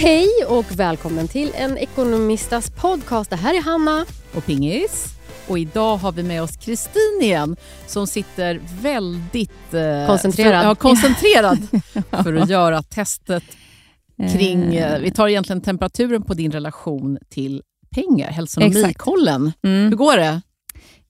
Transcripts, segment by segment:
Hej och välkommen till en Ekonomistas podcast. Det här är Hanna. och Pingis. Och idag har vi med oss Kristin igen som sitter väldigt eh, Koncentrerad. För, ja, koncentrerad för att göra testet kring... Eh, Eh, vi tar egentligen temperaturen på din relation till pengar, hälsonomikollen. Hur Mm. går det?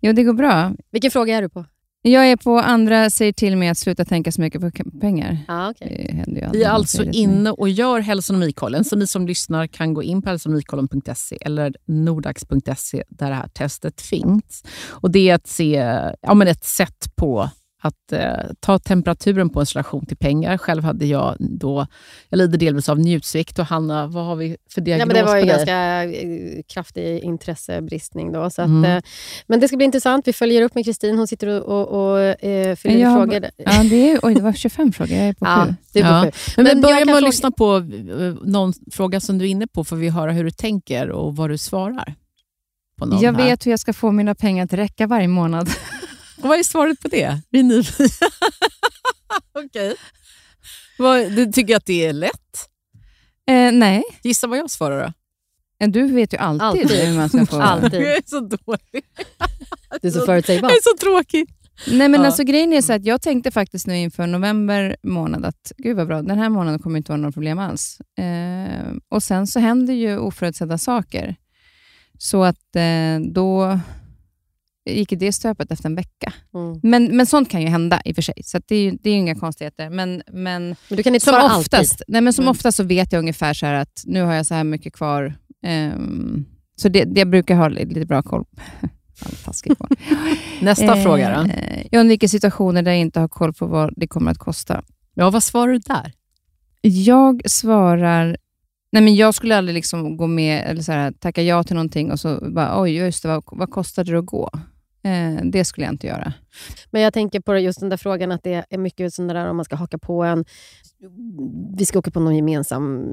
Jo, det går bra. Vilken fråga är du på? Jag är på andra säger till mig att sluta tänka så mycket på pengar. Ah, okay. Det händer ju aldrig Vi är alltså inne och gör hälsonomikollen. Så ni som lyssnar kan gå in på hälsonomikollen.se eller nordax.se där det här testet finns. Och Det är ett, se, ja, men ett sätt på att eh, ta temperaturen på en relation till pengar. Själv hade jag då, jag lider delvis av njutsvikt och Hanna, vad har vi för Nej, diagnos men det var ju på dig? ganska eh, kraftig intressebristning. Då, så att, Mm. eh, men det ska bli intressant. Vi följer upp med Kristin. Hon sitter och, och, och eh, fyller i frågor. Ja, det, är, oj, det var 25 frågor. Jag är på Ja, du är på Ja. sju. Men, Men börja jag med kan att fråga- lyssna på eh, någon fråga som du är inne på, får vi höra hur du tänker och vad du svarar. På någon Jag här. vet hur jag ska få mina pengar att räcka varje månad. Och vad är svaret på det? Vi är. Okej. Vad- Du tycker att det är lätt? Eh, nej, Gissa vad jag svarar då? Du vet ju alltid, Alltid. hur man ska få... Alltid. Jag är så dålig. Du är så förutsägbar. Jag är så tråkig. Nej, men Ja. alltså, grejen är så att jag tänkte faktiskt nu inför november månad att gud vad bra, den här månaden kommer inte vara några problem alls. Eh, och Sen så händer ju oförutsedda saker. Så att eh, då gick det stöpet efter en vecka. Mm. Men, men sånt kan ju hända i och för sig, så det, är ju, det är inga konstigheter. Men, men Men du kan inte som svara oftast, alltid. nej, men som Mm. oftast så vet jag ungefär så här att nu har jag så här mycket kvar. Ehm, så det, det jag brukar ha lite bra koll. Nästa Eh, fråga då. Jag undviker situationer där jag inte har koll på vad det kommer att kosta. Ja, vad svarar du där? Jag svarar... Nej, men jag skulle aldrig liksom gå med eller så här, tacka ja till någonting och så bara, oj, just det, vad, vad kostade det att gå? Eh, det skulle jag inte göra. Men jag tänker på just den där frågan att det är mycket sånt där om man ska haka på en... Vi ska åka på någon gemensam...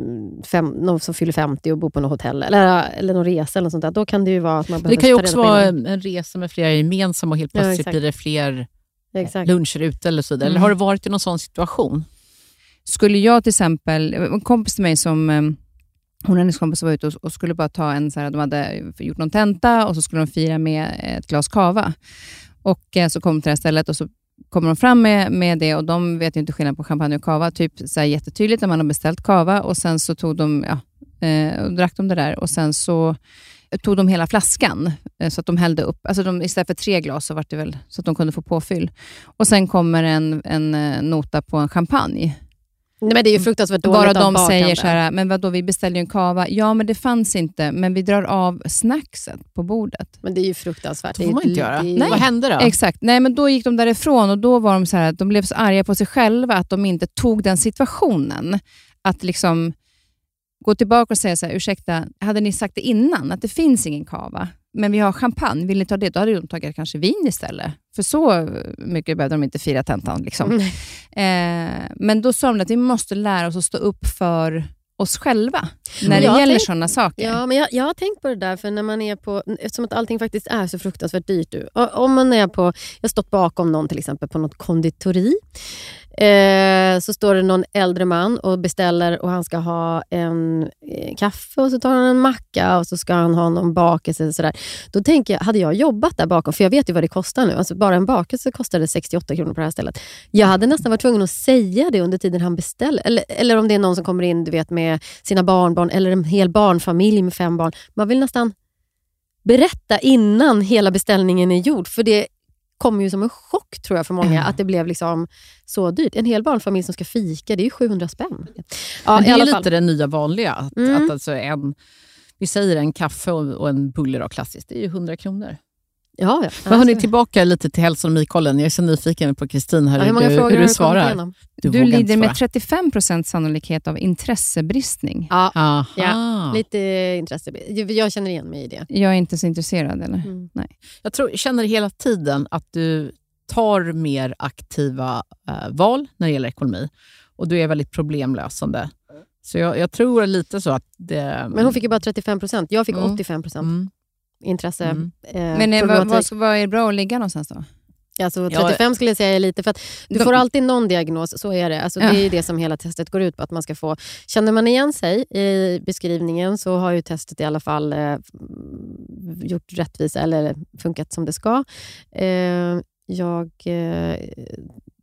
Fem, någon som fyller 50 och bor på något hotell eller, eller någon resa eller något sånt där. Då kan det ju vara att man Det behöver kan ju också vara en resa med flera gemensamma och helt Ja, plötsligt exakt. blir det fler Exakt. luncher ute eller så vidare. Eller Mm. har du varit i någon sån situation? Skulle jag till exempel, en kompis till mig som, eh, hon och hennes kompis var ute och, och skulle bara ta en, så här, de hade gjort någon tenta och så skulle de fira med ett glas kava. Och eh, så kom de till det här stället och så kommer de fram med, med det och de vet ju inte skillnad på champagne och kava. Typ så här jättetydligt när man har beställt kava och sen så tog de, ja, eh, och drack de det där och sen så tog de hela flaskan eh, så att de hällde upp, alltså de, istället för tre glas så var det väl så att de kunde få påfyll. Och sen kommer en, en eh, nota på en champagne. Nej, men det är ju fruktansvärt dåligt Bara de bakande. säger så här, men vadå, vi beställde ju en kava. Ja, men det fanns inte, men vi drar av snackset på bordet. Men det är ju fruktansvärt. Det får man inte göra. det ju- Vad hände då? Exakt. Nej, men då gick de därifrån och då var de så här, att de blev så arga på sig själva att de inte tog den situationen. Att liksom gå tillbaka och säga så här, ursäkta, hade ni sagt det innan, att det finns ingen kava, men vi har champagne, vill ni ta det? Då hade de tagit kanske vin istället. För så mycket behövde de inte fira tentan. Liksom. Mm. Eh, men då sa de att vi måste lära oss att stå upp för oss själva när det gäller sådana saker. Ja, men jag, jag har tänkt på det där, för när man är på, eftersom att allting faktiskt är så fruktansvärt dyrt Om man är på, jag har stått bakom någon till exempel på något konditori. Eh, så står det någon äldre man och beställer och han ska ha en eh, kaffe och så tar han en macka och så ska han ha någon bakelse. Och sådär. Då tänker jag, hade jag jobbat där bakom, för jag vet ju vad det kostar nu. Alltså bara en bakelse kostade 68 kronor på det här stället. Jag hade nästan varit tvungen att säga det under tiden han beställer. Eller, eller om det är någon som kommer in du vet, med sina barnbarn eller en hel barnfamilj med fem barn. Man vill nästan berätta innan hela beställningen är gjord. För det kommer ju som en chock tror jag för många Ja. att det blev liksom så dyrt. En hel barnfamilj som ska fika, det är ju 700 spänn. Ja, det i är fall. lite det nya vanliga. Att, Mm. att alltså en, vi säger en kaffe och, och en bulle då, klassiskt, det är ju 100 kronor. Ja, ja. Men hörni, tillbaka lite till hälsonomikollen. Jag är så nyfiken på Kristin, här, ja, hur hur, många du, frågor hur har du du kommit svarar. igenom? Du, inte lider med svara. 35% sannolikhet av intressebristning. Ja, Aha. Ja, lite intresse. Jag känner igen mig i det. Jag är inte så intresserad, eller? Mm. Jag tror, känner hela tiden att du tar mer aktiva eh, val när det gäller ekonomi och du är väldigt problemlösande. Så jag, jag tror lite så att det... Men hon fick ju bara 35 procent. Jag fick Mm. 85 procent mm, intresse. mm. Eh, Men eh, vad, vad, vad är bra att ligga någonstans då? Alltså Ja. 35 skulle jag säga är lite, för att du får alltid någon diagnos, så är det. Alltså, Ja. Det är ju det som hela testet går ut på. att man ska få. Känner man igen sig i beskrivningen så har ju testet i alla fall eh, gjort rättvisa eller funkat som det ska. Eh, jag eh,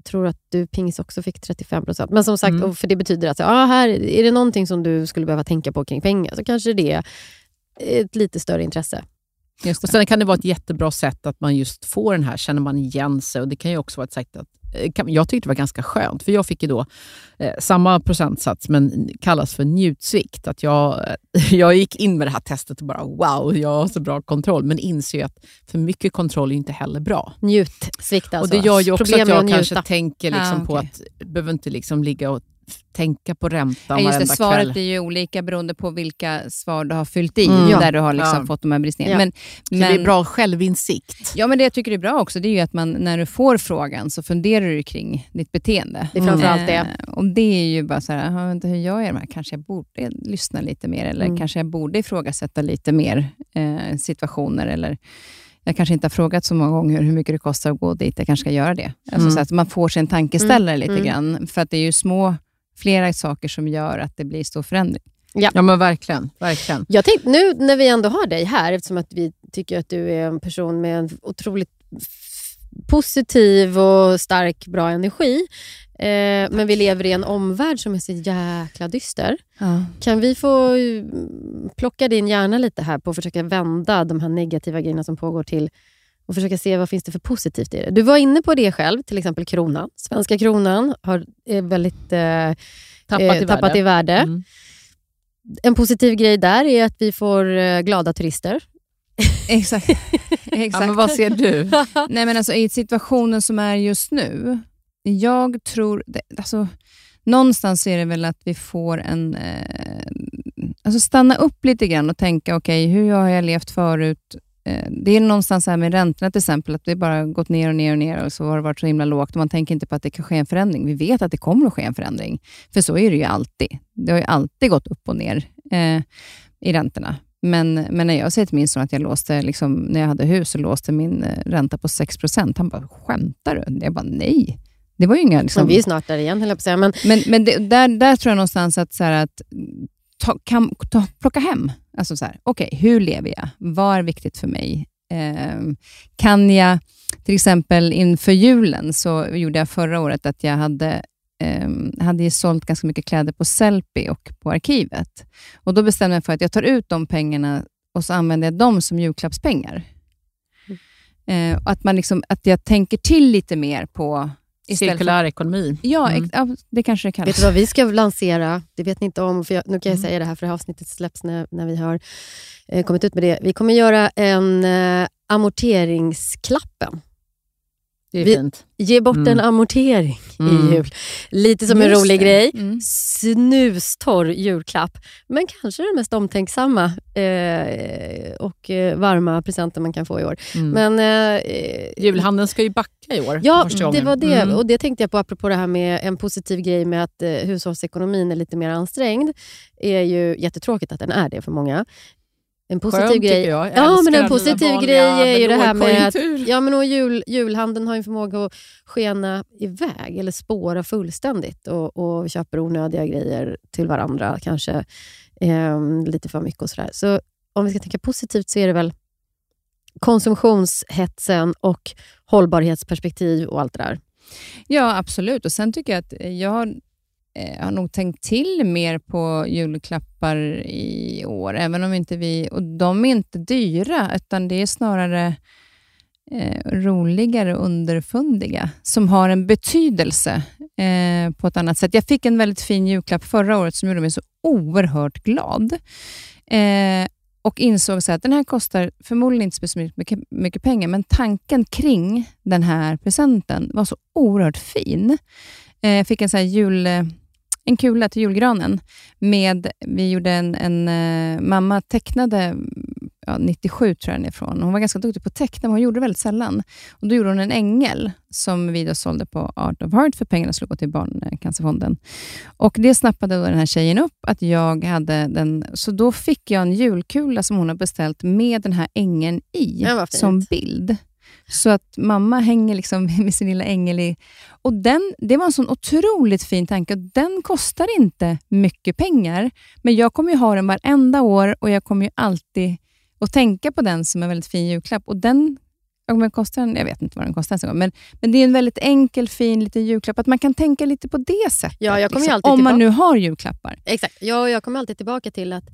tror att du Pings också fick 35 procent. Men som sagt, Mm. och för det betyder att ah, här, är det någonting som du skulle behöva tänka på kring pengar så kanske det är ett lite större intresse. Och det. Sen kan det vara ett jättebra sätt att man just får den här, känner man igen sig. Och Det kan ju också vara ett sätt att eh, jag tyckte det var ganska skönt, för jag fick ju då eh, samma procentsats, men kallas för njutsvikt. Att jag, jag gick in med det här testet och bara wow, jag har så bra kontroll, men inser ju att för mycket kontroll är inte heller bra. Njutsvikt alltså. och Det gör ju också Problem att jag kanske tänker liksom Ah, på okej. att du behöver inte liksom ligga och tänka på räntan Ja, just det, svaret kväll. blir ju olika beroende på vilka svar du har fyllt i, Mm. Ja. där du har liksom Ja. fått de här bristningarna. Ja. Men, Så det är bra självinsikt. Ja, men det jag tycker är bra också, det är ju att man, när du får frågan så funderar du kring ditt beteende. Det är framförallt det. Eh, och det är ju bara så här, "Jaha, vänta, hur gör jag här? Kanske jag borde lyssna lite mer, eller Mm. kanske jag borde ifrågasätta lite mer eh, situationer, eller jag kanske inte har frågat så många gånger hur mycket det kostar att gå dit, jag kanske ska göra det. Alltså, Mm. så att man får sig en tankeställare lite Mm. grann, för att det är ju små, flera saker som gör att det blir stor förändring. Ja men verkligen. verkligen. Jag tänkte, nu när vi ändå har dig här, eftersom att vi tycker att du är en person med en otroligt positiv och stark, bra energi, eh, men vi lever i en omvärld som är så jäkla dyster. Kan vi få mm, plocka din hjärna lite här på att försöka vända de här negativa grejerna som pågår till och försöka se vad finns det för positivt i det. Du var inne på det själv, till exempel kronan. Svenska kronan har, är väldigt eh, Tappat eh, i tappat värde. i värde. Mm. En positiv grej där är att vi får eh, glada turister. Exakt. Exakt. Ja, men vad ser du? Nej, men alltså, I situationen som är just nu, jag tror... Det, alltså, någonstans är det väl att vi får en... Eh, alltså stanna upp lite grann och tänka, okej, hur har jag levt förut? Eh, det är någonstans här med räntorna till exempel, att det bara gått ner och ner och ner och så har det varit så himla lågt och man tänker inte på att det kan ske en förändring. Vi vet att det kommer att ske en förändring, för så är det ju alltid. Det har ju alltid gått upp och ner eh, i räntorna. Men, men när jag säger till min son att jag låste, liksom, när jag hade hus, så låste min eh, ränta på 6% Han bara, skämtar du? Jag bara, nej. Det var ju inga... Liksom, Men vi är snart där igen, höll jag på att säga. Men men, men det, där, där tror jag någonstans att, så här, att ta, kan, ta, plocka hem. Alltså så här, okej, hur lever jag? Vad är viktigt för mig? Ehm, kan jag, till exempel inför julen, så gjorde jag förra året att jag hade ehm, hade ju sålt ganska mycket kläder på Sellpy och på arkivet. Och Då bestämde jag för att jag tar ut de pengarna och så använder jag dem som julklappspengar. Eh, och att, man liksom, att jag tänker till lite mer på... istället för- Cirkulär ekonomi. Ja, Mm. ja, det kanske det vet kallas. du vad vi ska lansera? Det vet ni inte om, för jag, nu kan jag Mm. säga det här för det här avsnittet släpps när, när vi har eh, kommit ut med det. Vi kommer göra en eh, amorteringsklappen. Det är Vi- fint. Ge bort Mm. en amortering Mm. i jul. Lite som en Just rolig det. grej. Mm. Snustorr julklapp, men kanske den mest omtänksamma eh, och eh, varma presenten man kan få i år. Mm. Men, eh, Julhandeln ska ju backa i år. Ja, det var det. Mm. Och det tänkte jag på apropå det här med en positiv grej med att eh, hushållsekonomin är lite mer ansträngd. är ju jättetråkigt att den är det för många. En positiv Skönt, grej jag. Jag Ja, men en positiv grej är ju det här med att-. Ja, men och jul, julhandeln har en förmåga att skena iväg eller spåra fullständigt och, och köper onödiga grejer till varandra, kanske eh, lite för mycket och sådär. Så om vi ska tänka positivt så är det väl konsumtionshetsen och hållbarhetsperspektiv och allt det där. Ja, absolut. Och Sen tycker jag att jag har, eh, har nog tänkt till mer på julklappar i år, även om inte vi... Och de är inte dyra, utan det är snarare eh, roligare och underfundiga, som har en betydelse eh, på ett annat sätt. Jag fick en väldigt fin julklapp förra året som gjorde mig så oerhört glad. Eh, och insåg så att den här kostar förmodligen inte speciellt mycket, mycket pengar, men tanken kring den här presenten var så oerhört fin. Eh, jag fick en, så här jul, eh, en kula till julgranen. Med, vi gjorde en, en eh, mamma tecknade, ja, 97 tror jag den är ifrån. Hon var ganska duktig på att teckna, men hon gjorde det väldigt sällan. Och Då gjorde hon en ängel som vi då sålde på Art of Heart, för pengarna skulle gå till Barncancerfonden. Och Det snappade då den här tjejen upp, att jag hade den. Så då fick jag en julkula som hon har beställt med den här ängeln i, som bild. Så att mamma hänger liksom med sin lilla ängel i... Och den, det var en sån otroligt fin tanke. Den kostar inte mycket pengar, men jag kommer ju ha den varenda år och jag kommer ju alltid att tänka på den som en väldigt fin julklapp. Och den om den kostar, jag vet inte vad den kostar, ens men, men det är en väldigt enkel, fin liten julklapp. Att man kan tänka lite på det sättet. Ja, jag kommer liksom, alltid om man tillbaka- nu har julklappar. Exakt. Ja, jag kommer alltid tillbaka till att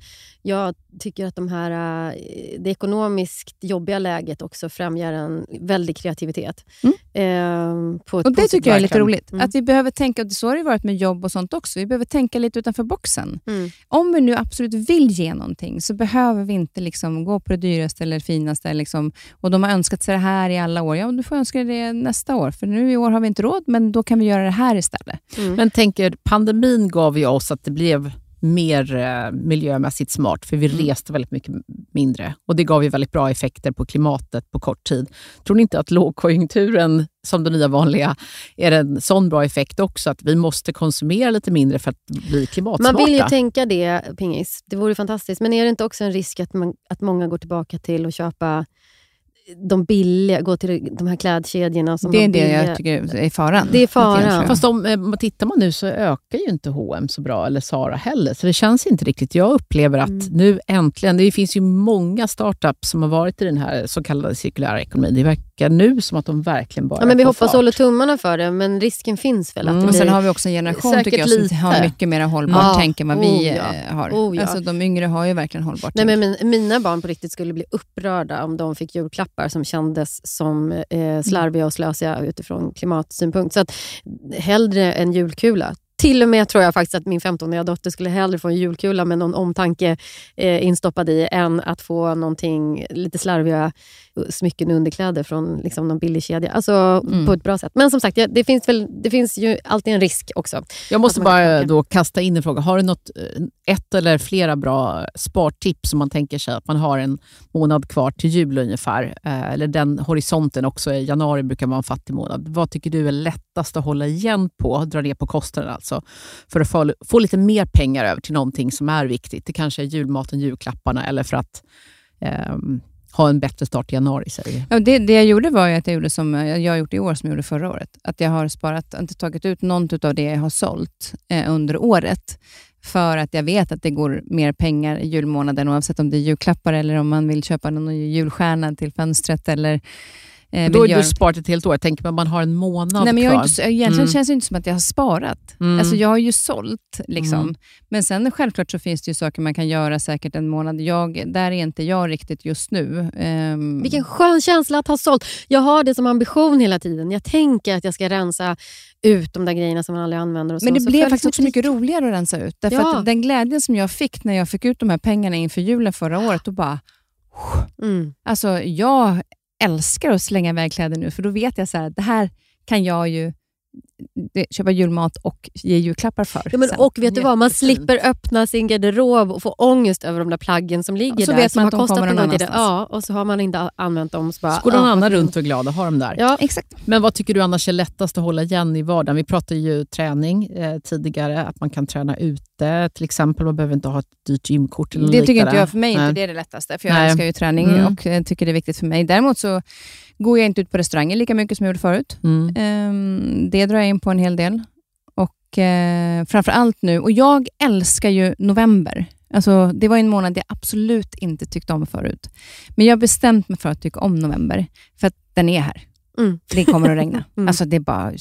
jag tycker att de här, eh, det ekonomiskt jobbiga läget också främjar en väldig kreativitet. Eh, på Och Det tycker jag är lite roligt. Mm. Att vi behöver tänka, och så har det varit med jobb och sånt också, vi behöver tänka lite utanför boxen. Mm. Om vi nu absolut vill ge någonting så behöver vi inte liksom gå på det dyraste eller finaste. Liksom, och de har önskat sig det här i alla år. Ja, du får önska dig det nästa år. För nu i år har vi inte råd, men då kan vi göra det här istället. Mm. Men tänker, pandemin gav ju oss att det blev mer eh, miljömässigt smart, för vi Mm. reste väldigt mycket mindre. Och Det gav ju väldigt bra effekter på klimatet på kort tid. Tror ni inte att lågkonjunkturen, som det nya vanliga, är en sån bra effekt också? Att vi måste konsumera lite mindre för att bli klimatsmarta? Man vill ju tänka det, Pingis. Det vore fantastiskt. Men är det inte också en risk att, man, att många går tillbaka till att köpa de billiga, gå till de här klädkedjorna som det är de det jag tycker är faran. Det är faran. Fast om eh, tittar man nu så ökar ju inte H&M så bra, eller Zara heller. Så det känns inte riktigt. Jag upplever att Mm. nu äntligen, det finns ju många startups som har varit i den här så kallade cirkulära ekonomin. Det verkar nu som att de verkligen bara Ja, men vi hoppas och håller tummarna för det, men risken finns väl att Mm. det blir... sen har vi också en generation tycker jag, som lite. har mycket mer hållbart Ja. tänk än vad vi Oh, ja. eh, har. Oh, ja. alltså, de yngre har ju verkligen hållbart Nej, tänk. men min, mina barn på riktigt skulle bli upprörda om de fick julklappar som kändes som eh, slarviga och slösiga utifrån klimatsynpunkt. Så att, hellre en julkula. Till och med tror jag faktiskt att min 15-åriga dotter skulle hellre få en julkula med någon omtanke eh, instoppad i än att få någonting lite slarviga smycken och underkläder från liksom, någon billig kedja. Alltså Mm. på ett bra sätt. Men som sagt, det, finns väl, det finns ju alltid en risk också. Jag måste bara då kasta in en fråga. Har du något, eh, ett eller flera bra spartips som man tänker sig att man har en månad kvar till jul ungefär? Eh, Eller den horisonten också. I januari brukar vara en fattig månad. Vad tycker du är lättast att hålla igen på, dra ner på kostnaden alltså, Alltså, för att få, få lite mer pengar över till någonting som är viktigt? Det kanske är julmaten, julklapparna eller för att ehm, ha en bättre start i januari, säger. Ja, det, det jag gjorde var ju att jag gjorde som eh, jag har gjort i år, som jag gjorde förra året. Att jag har sparat, inte tagit ut något av det jag har sålt eh, under året. För att jag vet att det går mer pengar i julmånaden, oavsett om det är julklappar eller om man vill köpa någon julstjärna till fönstret. Eller, eh, Då göra- du sparat ett helt år. Jag tänker att man har en månad Nej, men jag har kvar. inte, så- egentligen Mm. känns det inte som att jag har sparat. Mm. Alltså, jag har ju sålt. Liksom. Mm. Men sen självklart så finns det ju saker man kan göra säkert en månad. Jag, där är inte jag riktigt just nu. Ehm, Vilken skön känsla att ha sålt. Jag har det som ambition hela tiden. Jag tänker att jag ska rensa ut de där grejerna som man aldrig använder. Och så. Men det så blev faktiskt också mycket roligare att rensa ut. Därför Ja. att den glädjen som jag fick när jag fick ut de här pengarna inför julen förra året, då bara... Mm. Alltså, jag älskar att slänga iväg kläder nu, för då vet jag så här, det här kan jag ju det, köpa julmat och ge julklappar för. Ja, men, sen. och vet du vad, man slipper öppna sin garderob och få ångest över de där plaggen som ligger Och så där. vet som man har att de kostat kommer någon annanstans. Ja, och så har man inte använt dem. Så, bara, Så går någon ja, annan runt och är glad och har dem där. Ja, Exakt. Men vad tycker du annars är lättast att hålla igen i vardagen? Vi pratade ju träning eh, tidigare, att man kan träna ute till exempel. Man behöver inte ha ett dyrt gymkort. Eller Det tycker inte jag, för mig inte Nej. det är det lättaste, för jag Nej. älskar ju träning Mm. och eh, tycker det är viktigt för mig. Däremot så går jag inte ut på restauranger lika mycket som jag gjorde förut. Mm. Ehm, det drar jag in på en hel del. Och eh, framför allt nu, och jag älskar ju november. Alltså, det var en månad jag absolut inte tyckte om förut. Men jag har bestämt mig för att tycka om november, för att den är här. Mm. Det kommer att regna. Mm. Alltså, det är bara...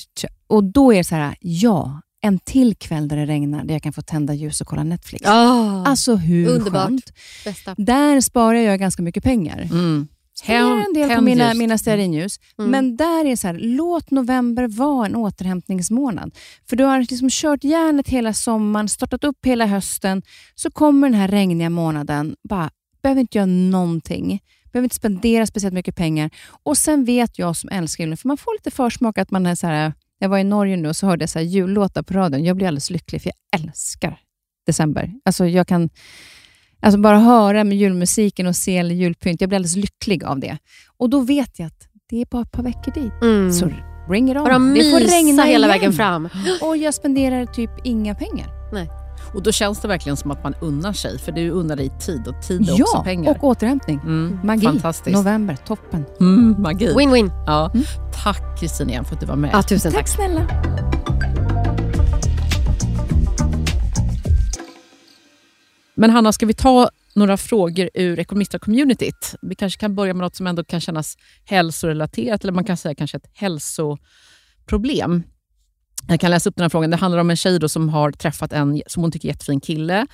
Och då är det så här, ja, en till kväll där det regnar, där jag kan få tända ljus och kolla Netflix. Ah, Alltså hur Underbart. skönt? bästa. Där sparar jag ganska mycket pengar. Mm. Spenderar en del på mina, mina stearinljus. Mm. Men där är så här, låt november vara en återhämtningsmånad. För du har liksom kört järnet hela sommaren, startat upp hela hösten, så kommer den här regniga månaden, bara, behöver inte göra någonting. Behöver inte spendera speciellt mycket pengar. Och sen vet jag som älskar julen, för man får lite försmak att man är så här, jag var i Norge nu och så hörde jag så jullåtar på radion. Jag blir alldeles lycklig, för jag älskar december. Alltså jag kan alltså bara höra med julmusiken och se julpynt, jag blir alldeles lycklig av det. Och då vet jag att det är bara ett par veckor dit. Mm. Så bring it on. Bara det får regna hela igen. vägen fram. Och jag spenderar typ inga pengar. Och då känns det verkligen som att man unnar sig, för du unnar dig tid och tid är också Ja, pengar. och återhämtning. Mm, Magi. Fantastiskt. November, toppen. Mm, magi. Win-win. Ja. Tack Kristin igen för att du var med. Ja, tusen tack. Tack snälla. Men Hanna, ska vi ta några frågor ur Ekonomista-communityt? Vi kanske kan börja med något som ändå kan kännas hälsorelaterat, eller man kan säga kanske ett hälsoproblem. Jag kan läsa upp den här frågan. Det handlar om en tjej då som har träffat en som hon tycker jättefin kille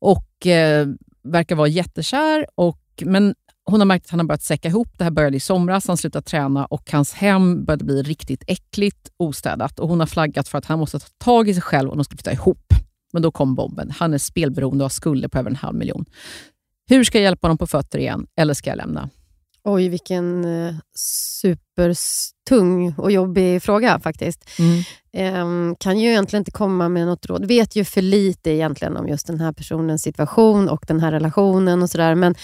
och eh, verkar vara jättekär. Och, men hon har märkt att han har börjat säcka ihop. Det här började i somras. Han slutade träna och hans hem började bli riktigt äckligt ostädat. Och Hon har flaggat för att han måste ta tag i sig själv och de ska flytta ihop. Men då kom bomben. Han är spelberoende och har skulder på över en halv miljon. Hur ska jag hjälpa honom på fötter igen, eller ska jag lämna? Oj, vilken eh, supertung och jobbig fråga faktiskt. Ehm, kan ju egentligen inte komma med något råd. Vet ju för lite egentligen om just den här personens situation och den här relationen och sådär. Men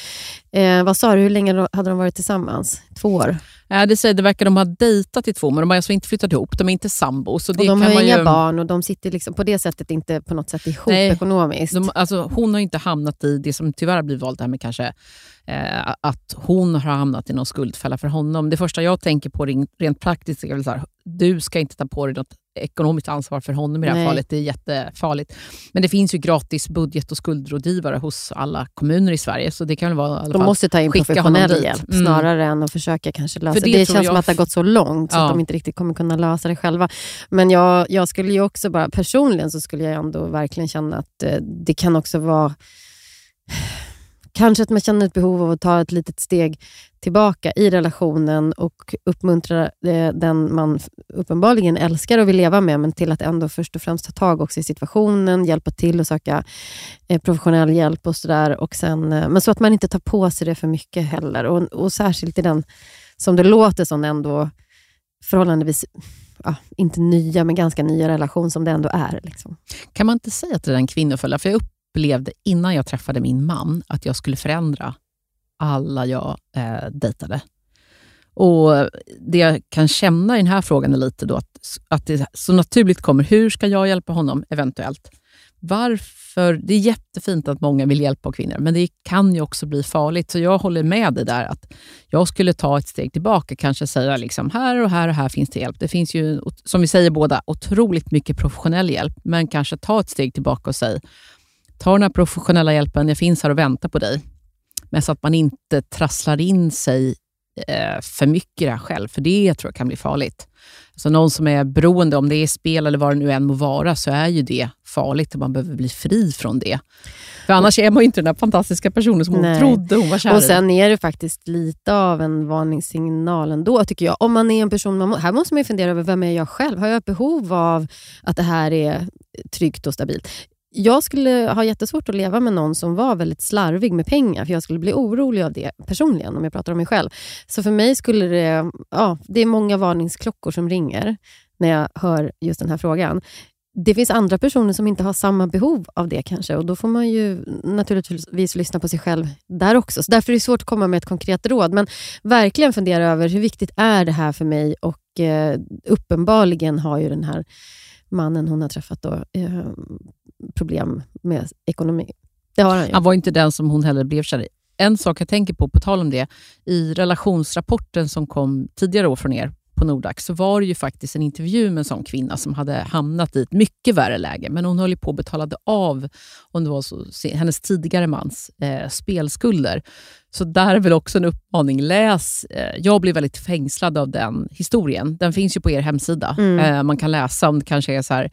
eh, vad sa du, hur länge hade de varit tillsammans? Två år? Ja, det, säger, det verkar de ha dejtat i två, men de har alltså inte flyttat ihop. De är inte sambo. Så det och de kan har inga ju, barn och de sitter liksom på det sättet inte på något sätt ihop Nej, ekonomiskt. De, alltså, hon har inte hamnat i det som tyvärr blir valt, här med kanske eh, att hon har hamnat i någon skuldfälla för honom. Det första jag tänker på rent, praktiskt är väl så här, du ska inte ta på dig något ekonomiskt ansvar för honom i det här Nej. fallet. Det är jättefarligt. Men det finns ju gratis budget och skuldrådgivare hos alla kommuner i Sverige, så det kan väl vara i alla de fall måste ta in professionell hjälp Mm. snarare än att försöka kanske lösa För det. det känns jag- som att det har gått så långt så Ja. att de inte riktigt kommer kunna lösa det själva. Men jag, jag skulle ju också bara, personligen så skulle jag ändå verkligen känna att eh, det kan också vara Kanske att man känner ett behov av att ta ett litet steg tillbaka i relationen och uppmuntra eh, den man uppenbarligen älskar och vill leva med, men till att ändå först och främst ta tag också i situationen, hjälpa till och söka eh, professionell hjälp och sådär. Eh, men så att man inte tar på sig det för mycket heller. Och, och särskilt i den, som det låter som ändå förhållandevis, ja, inte nya, men ganska nya relation som det ändå är. Liksom. Kan man inte säga att det är en kvinnofälla? För jag upplevde innan jag träffade min man att jag skulle förändra alla jag eh, dejtade. Och Det jag kan känna i den här frågan är lite då att, att det så naturligt kommer, hur ska jag hjälpa honom eventuellt? Varför? Det är jättefint att många vill hjälpa kvinnor, men det kan ju också bli farligt. Så jag håller med dig där, att jag skulle ta ett steg tillbaka, kanske säga liksom, här och här och här finns det hjälp. Det finns ju, som vi säger båda, otroligt mycket professionell hjälp, men kanske ta ett steg tillbaka och säga, ta den här professionella hjälpen, jag finns här och väntar på dig. Men så att man inte trasslar in sig eh, för mycket i det här själv, för det tror jag kan bli farligt. Så någon som är beroende, om det är spel eller vad det nu än må vara, så är ju det farligt och man behöver bli fri från det. För annars är man ju inte den där fantastiska personen som hon Nej. trodde hon var kär Och i. sen är det faktiskt lite av en varningssignal ändå, tycker jag. Om man är en person, man, här måste man ju fundera över, vem är jag själv? Har jag ett behov av att det här är tryggt och stabilt? Jag skulle ha jättesvårt att leva med någon som var väldigt slarvig med pengar, för jag skulle bli orolig av det personligen, om jag pratar om mig själv. Så för mig skulle det, ja, det är många varningsklockor som ringer när jag hör just den här frågan. Det finns andra personer som inte har samma behov av det kanske och då får man ju naturligtvis lyssna på sig själv där också. Så därför är det svårt att komma med ett konkret råd. Men verkligen fundera över hur viktigt är det här för mig och eh, uppenbarligen har ju den här mannen hon har träffat då, eh, problem med ekonomi. Det har han ju. Han var inte den som hon heller blev kär i. En sak jag tänker på, på tal om det, i relationsrapporten som kom tidigare år från er på Nordax, så var det ju faktiskt en intervju med en sån kvinna som hade hamnat i ett mycket värre läge, men hon höll på och betalade av om det var så, hennes tidigare mans eh, spelskulder. Så där är väl också en uppmaning. Läs. Eh, jag blev väldigt fängslad av den historien. Den finns ju på er hemsida. Mm. Eh, man kan läsa om det kanske är så här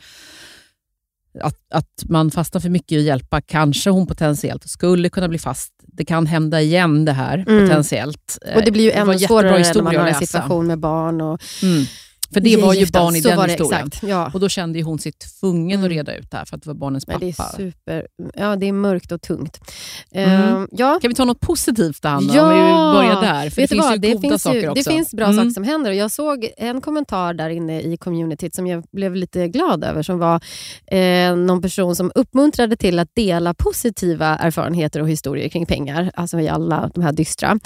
att, att man fastnar för mycket i att hjälpa, kanske hon potentiellt skulle kunna bli fast. Det kan hända igen det här, Mm. potentiellt. Och det blir ju ännu svårare när man har en situation med barn och Mm. För det var ju barn i den historien. Exakt, ja. Och då kände hon sig tvungen att Mm. reda ut det här för att det var barnens pappa. det är super, ja, det är mörkt och tungt. Mm. Ehm, ja, Kan vi ta något positivt då, Hanna? Ja! Om vi börjar där. För Vet det finns vad? ju det goda finns saker ju, också. Det finns bra Mm. saker som händer. Och jag såg en kommentar där inne i communityt som jag blev lite glad över. Som var eh, någon person som uppmuntrade till att dela positiva erfarenheter och historier kring pengar. Alltså i alla de här dystra.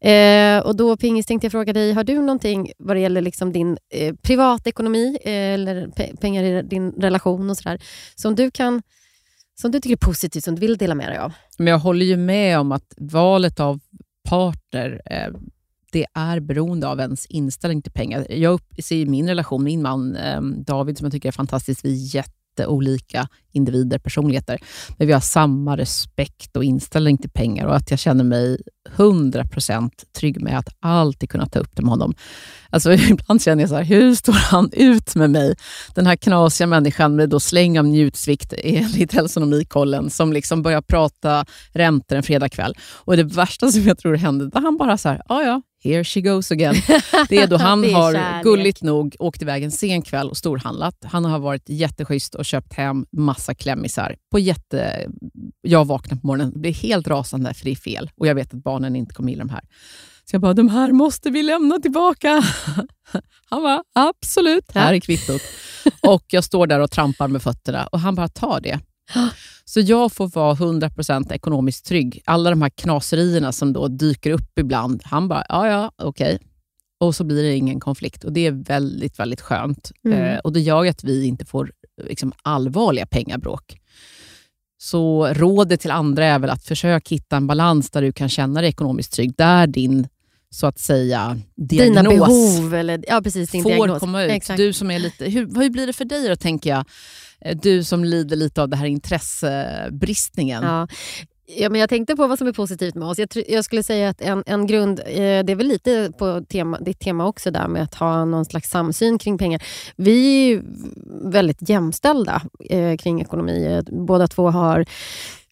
Eh, och då Pingis tänkte jag fråga dig, har du någonting vad det gäller liksom din eh, Eh, privatekonomi eh, eller pe- pengar i din relation och sådär som du kan som du tycker är positivt, som du vill dela med dig av? Men jag håller ju med om att valet av partner eh, det är beroende av ens inställning till pengar. Jag ser min relation, min man eh, David, som jag tycker är fantastisk. Vi är jätteolika individer, personligheter, men vi har samma respekt och inställning till pengar och att jag känner mig 100% trygg med att alltid kunna ta upp det med honom. Alltså, ibland känner jag så här, hur står han ut med mig? Den här knasiga människan med då släng av njutsvikt enligt hälsonomikollen som liksom börjar prata räntor en fredagkväll. Och det värsta som jag tror hände, där han bara så här, ja ja, here she goes again. Det är då han är har kärlek. gulligt nog åkt iväg en sen kväll och storhandlat. Han har varit jätteschysst och köpt hem massa klämmisar. På jätte... Jag vaknar på morgonen och blir helt rasande för det är fel och jag vet att barnen inte kommer gilla de här. Så jag bara, de här måste vi lämna tillbaka. Han bara, absolut, här är kvittot. Och jag står där och trampar med fötterna och han bara, tar det. Så jag får vara 100% ekonomiskt trygg. Alla de här knaserierna som då dyker upp ibland, han bara, ja ja, okej. Okay. Och så blir det ingen konflikt och det är väldigt, väldigt skönt. Mm. Eh, och Det gör att vi inte får liksom, allvarliga pengabråk. Så rådet till andra är väl att försöka hitta en balans där du kan känna dig ekonomiskt trygg, där din så att säga, diagnos Dina behov, eller, ja, precis, din får diagnos. komma ut. Exakt. Du som är lite, hur, hur blir det för dig då, tänker jag? Eh, du som lider lite av det här intressebristningen. Ja. Ja, men jag tänkte på vad som är positivt med oss. Jag, jag skulle säga att en, en grund, eh, det är väl lite på tema, ditt tema också, där med att ha någon slags samsyn kring pengar. Vi är väldigt jämställda eh, kring ekonomi. Båda två har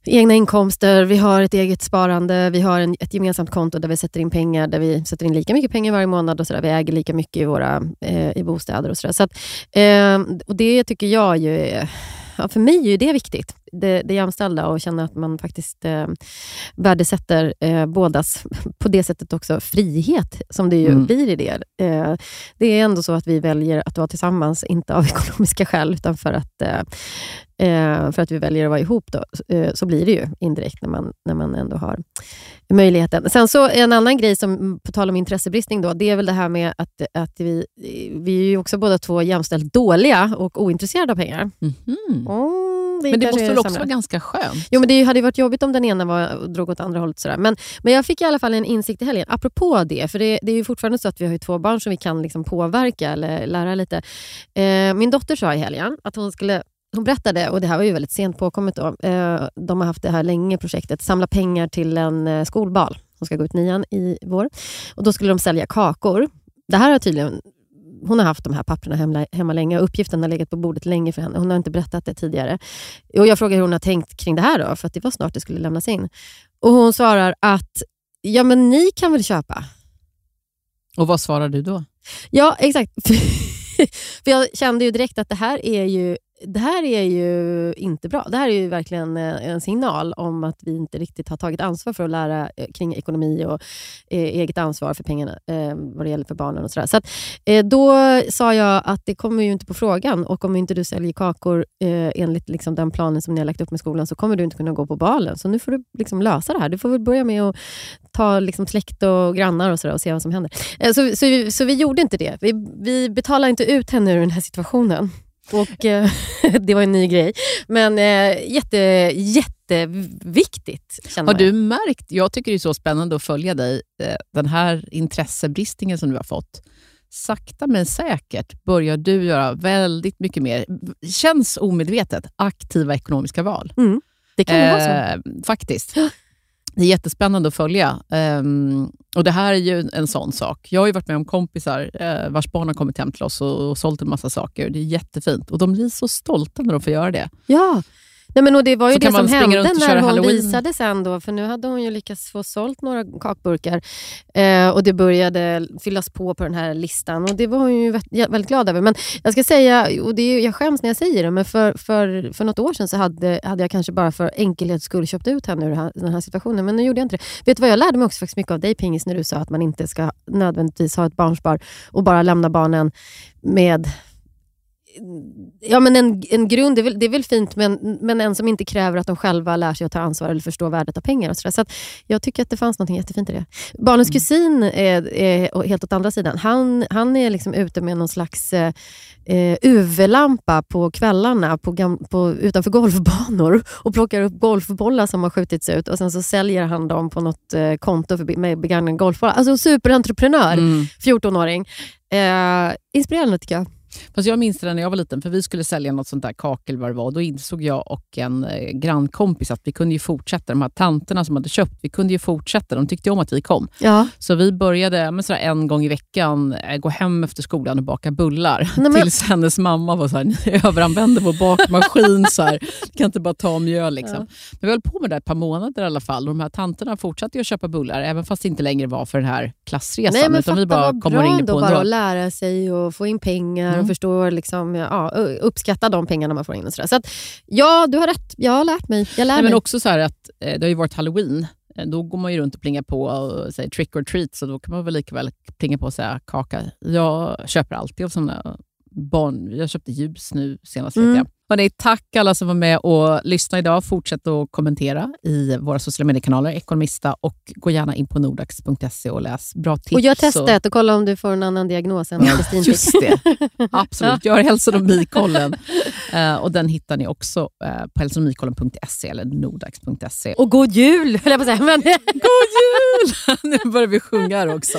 egna inkomster, vi har ett eget sparande, vi har en, ett gemensamt konto där vi sätter in pengar, där vi sätter in lika mycket pengar varje månad. och så där. Vi äger lika mycket i, våra, eh, i bostäder och sådär. Så, att, eh, och det tycker jag ju är ja, för mig är det viktigt, det, det jämställda och känna att man faktiskt eh, värdesätter eh, bådas, på det sättet också, frihet som det ju mm. blir i det. Eh, det är ändå så att vi väljer att vara tillsammans, inte av ekonomiska skäl, utan för att, eh, eh för att vi väljer att vara ihop. Då, eh, så blir det ju indirekt när man, när man ändå har möjligheten. Sen så en annan grej, som på tal om intressebristning, då, det är väl det här med att, att vi, vi är ju också båda två jämställt dåliga och ointresserade av pengar. Mm. Oh, det men det måste väl också vara ganska skönt? Jo, men det hade varit jobbigt om den ena var, drog åt andra hållet. Sådär. Men, men jag fick i alla fall en insikt i helgen, apropå det. För det, det är ju fortfarande så att vi har två barn som vi kan liksom påverka eller lära lite. Eh, min dotter sa i helgen att hon skulle hon berättade, och det här var ju väldigt sent påkommet då, eh, de har haft det här länge projektet, samla pengar till en eh, skolbal som ska gå ut nian i vår. Och Då skulle de sälja kakor. Det här har tydligen hon har haft de här papperna hemma, hemma länge och uppgiften har legat på bordet länge för henne. Hon har inte berättat det tidigare. Och Jag frågar hur hon har tänkt kring det här, då, för att det var snart det skulle lämnas in. Och Hon svarar att ja, men ni kan väl köpa. Och vad svarar du då? Ja, exakt. för Jag kände ju direkt att det här är ju det här är ju inte bra. Det här är ju verkligen eh, en signal om att vi inte riktigt har tagit ansvar för att lära eh, kring ekonomi och eh, eget ansvar för pengarna vad det gäller för barnen. och sådär. så att, Då sa jag att det kommer ju inte på frågan och om inte du säljer kakor enligt liksom den planen som ni har lagt upp med skolan så kommer du inte kunna gå på balen. Så nu får du liksom lösa det här. Du får väl börja med att ta liksom släkt och grannar och, så där, och se vad som händer. Så, så, så, vi gjorde inte det. Vi, vi betalar inte ut henne ur den här situationen. Och eh, Det var en ny grej. Men eh, jätte, jätteviktigt. Har du märkt, jag tycker det är så spännande att följa dig, eh, den här intressebristningen som du har fått. Sakta men säkert börjar du göra väldigt mycket mer, känns omedvetet, aktiva ekonomiska val. Mm, det kan eh, vara så. Faktiskt. Det är jättespännande att följa. Um, och Det här är ju en sån sak. Jag har ju varit med om kompisar uh, vars barn har kommit hem till oss och, och sålt en massa saker. Det är jättefint. Och De blir så stolta när de får göra det. Ja, Nej, men och det var ju så det som hände när hon Halloween. visade sen. Då, för nu hade hon ju lyckats få sålt några kakburkar eh, och det började fyllas på på den här listan. Och Det var hon ju väldigt glad över. Men jag ska säga, och det är, jag skäms när jag säger det, men för, för, för något år sedan så hade, hade jag kanske bara för enkelhets skull köpt ut henne ur den här situationen. Men nu gjorde jag inte det. Vet du vad, jag lärde mig också faktiskt mycket av dig Pingis när du sa att man inte ska nödvändigtvis ha ett barnspar och bara lämna barnen med ja, men en, en grund, det är, väl, det är väl fint, men, men en som inte kräver att de själva lär sig att ta ansvar eller förstå värdet av pengar. Och så så jag tycker att det fanns något jättefint i det. Barnens mm. kusin är, är helt åt andra sidan. Han, han är liksom ute med någon slags eh, UV-lampa på kvällarna på, på, utanför golfbanor och plockar upp golfbollar som har skjutits ut och sen så säljer han dem på något eh, konto för, med begagnade golfbollar. Alltså superentreprenör, mm. 14-åring. Eh, inspirerande tycker jag. Fast jag minns det när jag var liten, för vi skulle sälja något sånt där kakel vad det var. Då insåg jag och en eh, grannkompis att vi kunde ju fortsätta. De här tanterna som hade köpt, vi kunde ju fortsätta. De tyckte om att vi kom. Ja. Så vi började med sådär en gång i veckan eh, gå hem efter skolan och baka bullar. Nej, men... Tills hennes mamma var såhär, ni överanvänder vår bakmaskin. så här. kan inte bara ta mjöl. Liksom. Ja. Men vi höll på med det ett par månader i alla fall. Och de här tanterna fortsatte att köpa bullar, även fast det inte längre var för den här klassresan. Nej, men utan vi bara kom och ringde på bara att lära sig och få in pengar mm. Och förstå, liksom, ja, uppskatta de pengarna man får in. Och så, så att, ja, du har rätt. Jag har lärt mig. Jag lär Nej, mig. Men också så att eh, det har ju varit halloween. Eh, då går man ju runt och plingar på och säger trick or treat, så då kan man väl lika väl plinga på och säga kaka. Jag köper alltid av sådana barn. Jag köpte ljus nu senast. Mm. Jag. Hörrni, tack alla som var med och lyssnade idag. Fortsätt att kommentera i våra sociala mediekanaler, Ekonomista, och gå gärna in på nordax.se och läs bra tips. Och gör testet och kolla om du får en annan diagnos än ja, Just det. Absolut. Gör hälsonomikollen. uh, och den hittar ni också uh, på hälsonomikollen.se eller nordax.se. Och god jul, höll jag på att säga. Men... god jul! nu börjar vi sjunga här också.